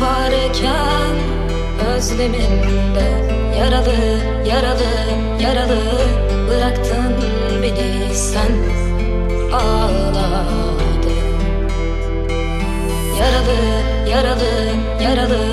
varken özlemimde Yaralı, yaralı, yaralı Bıraktın beni sen. Ağladın. Yaralı, yaralı, yaralı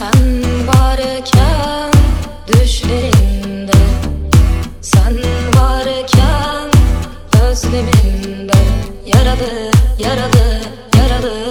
Sen varken düşlerimde. Sen varken özlemimde. Yaralı, yaralı,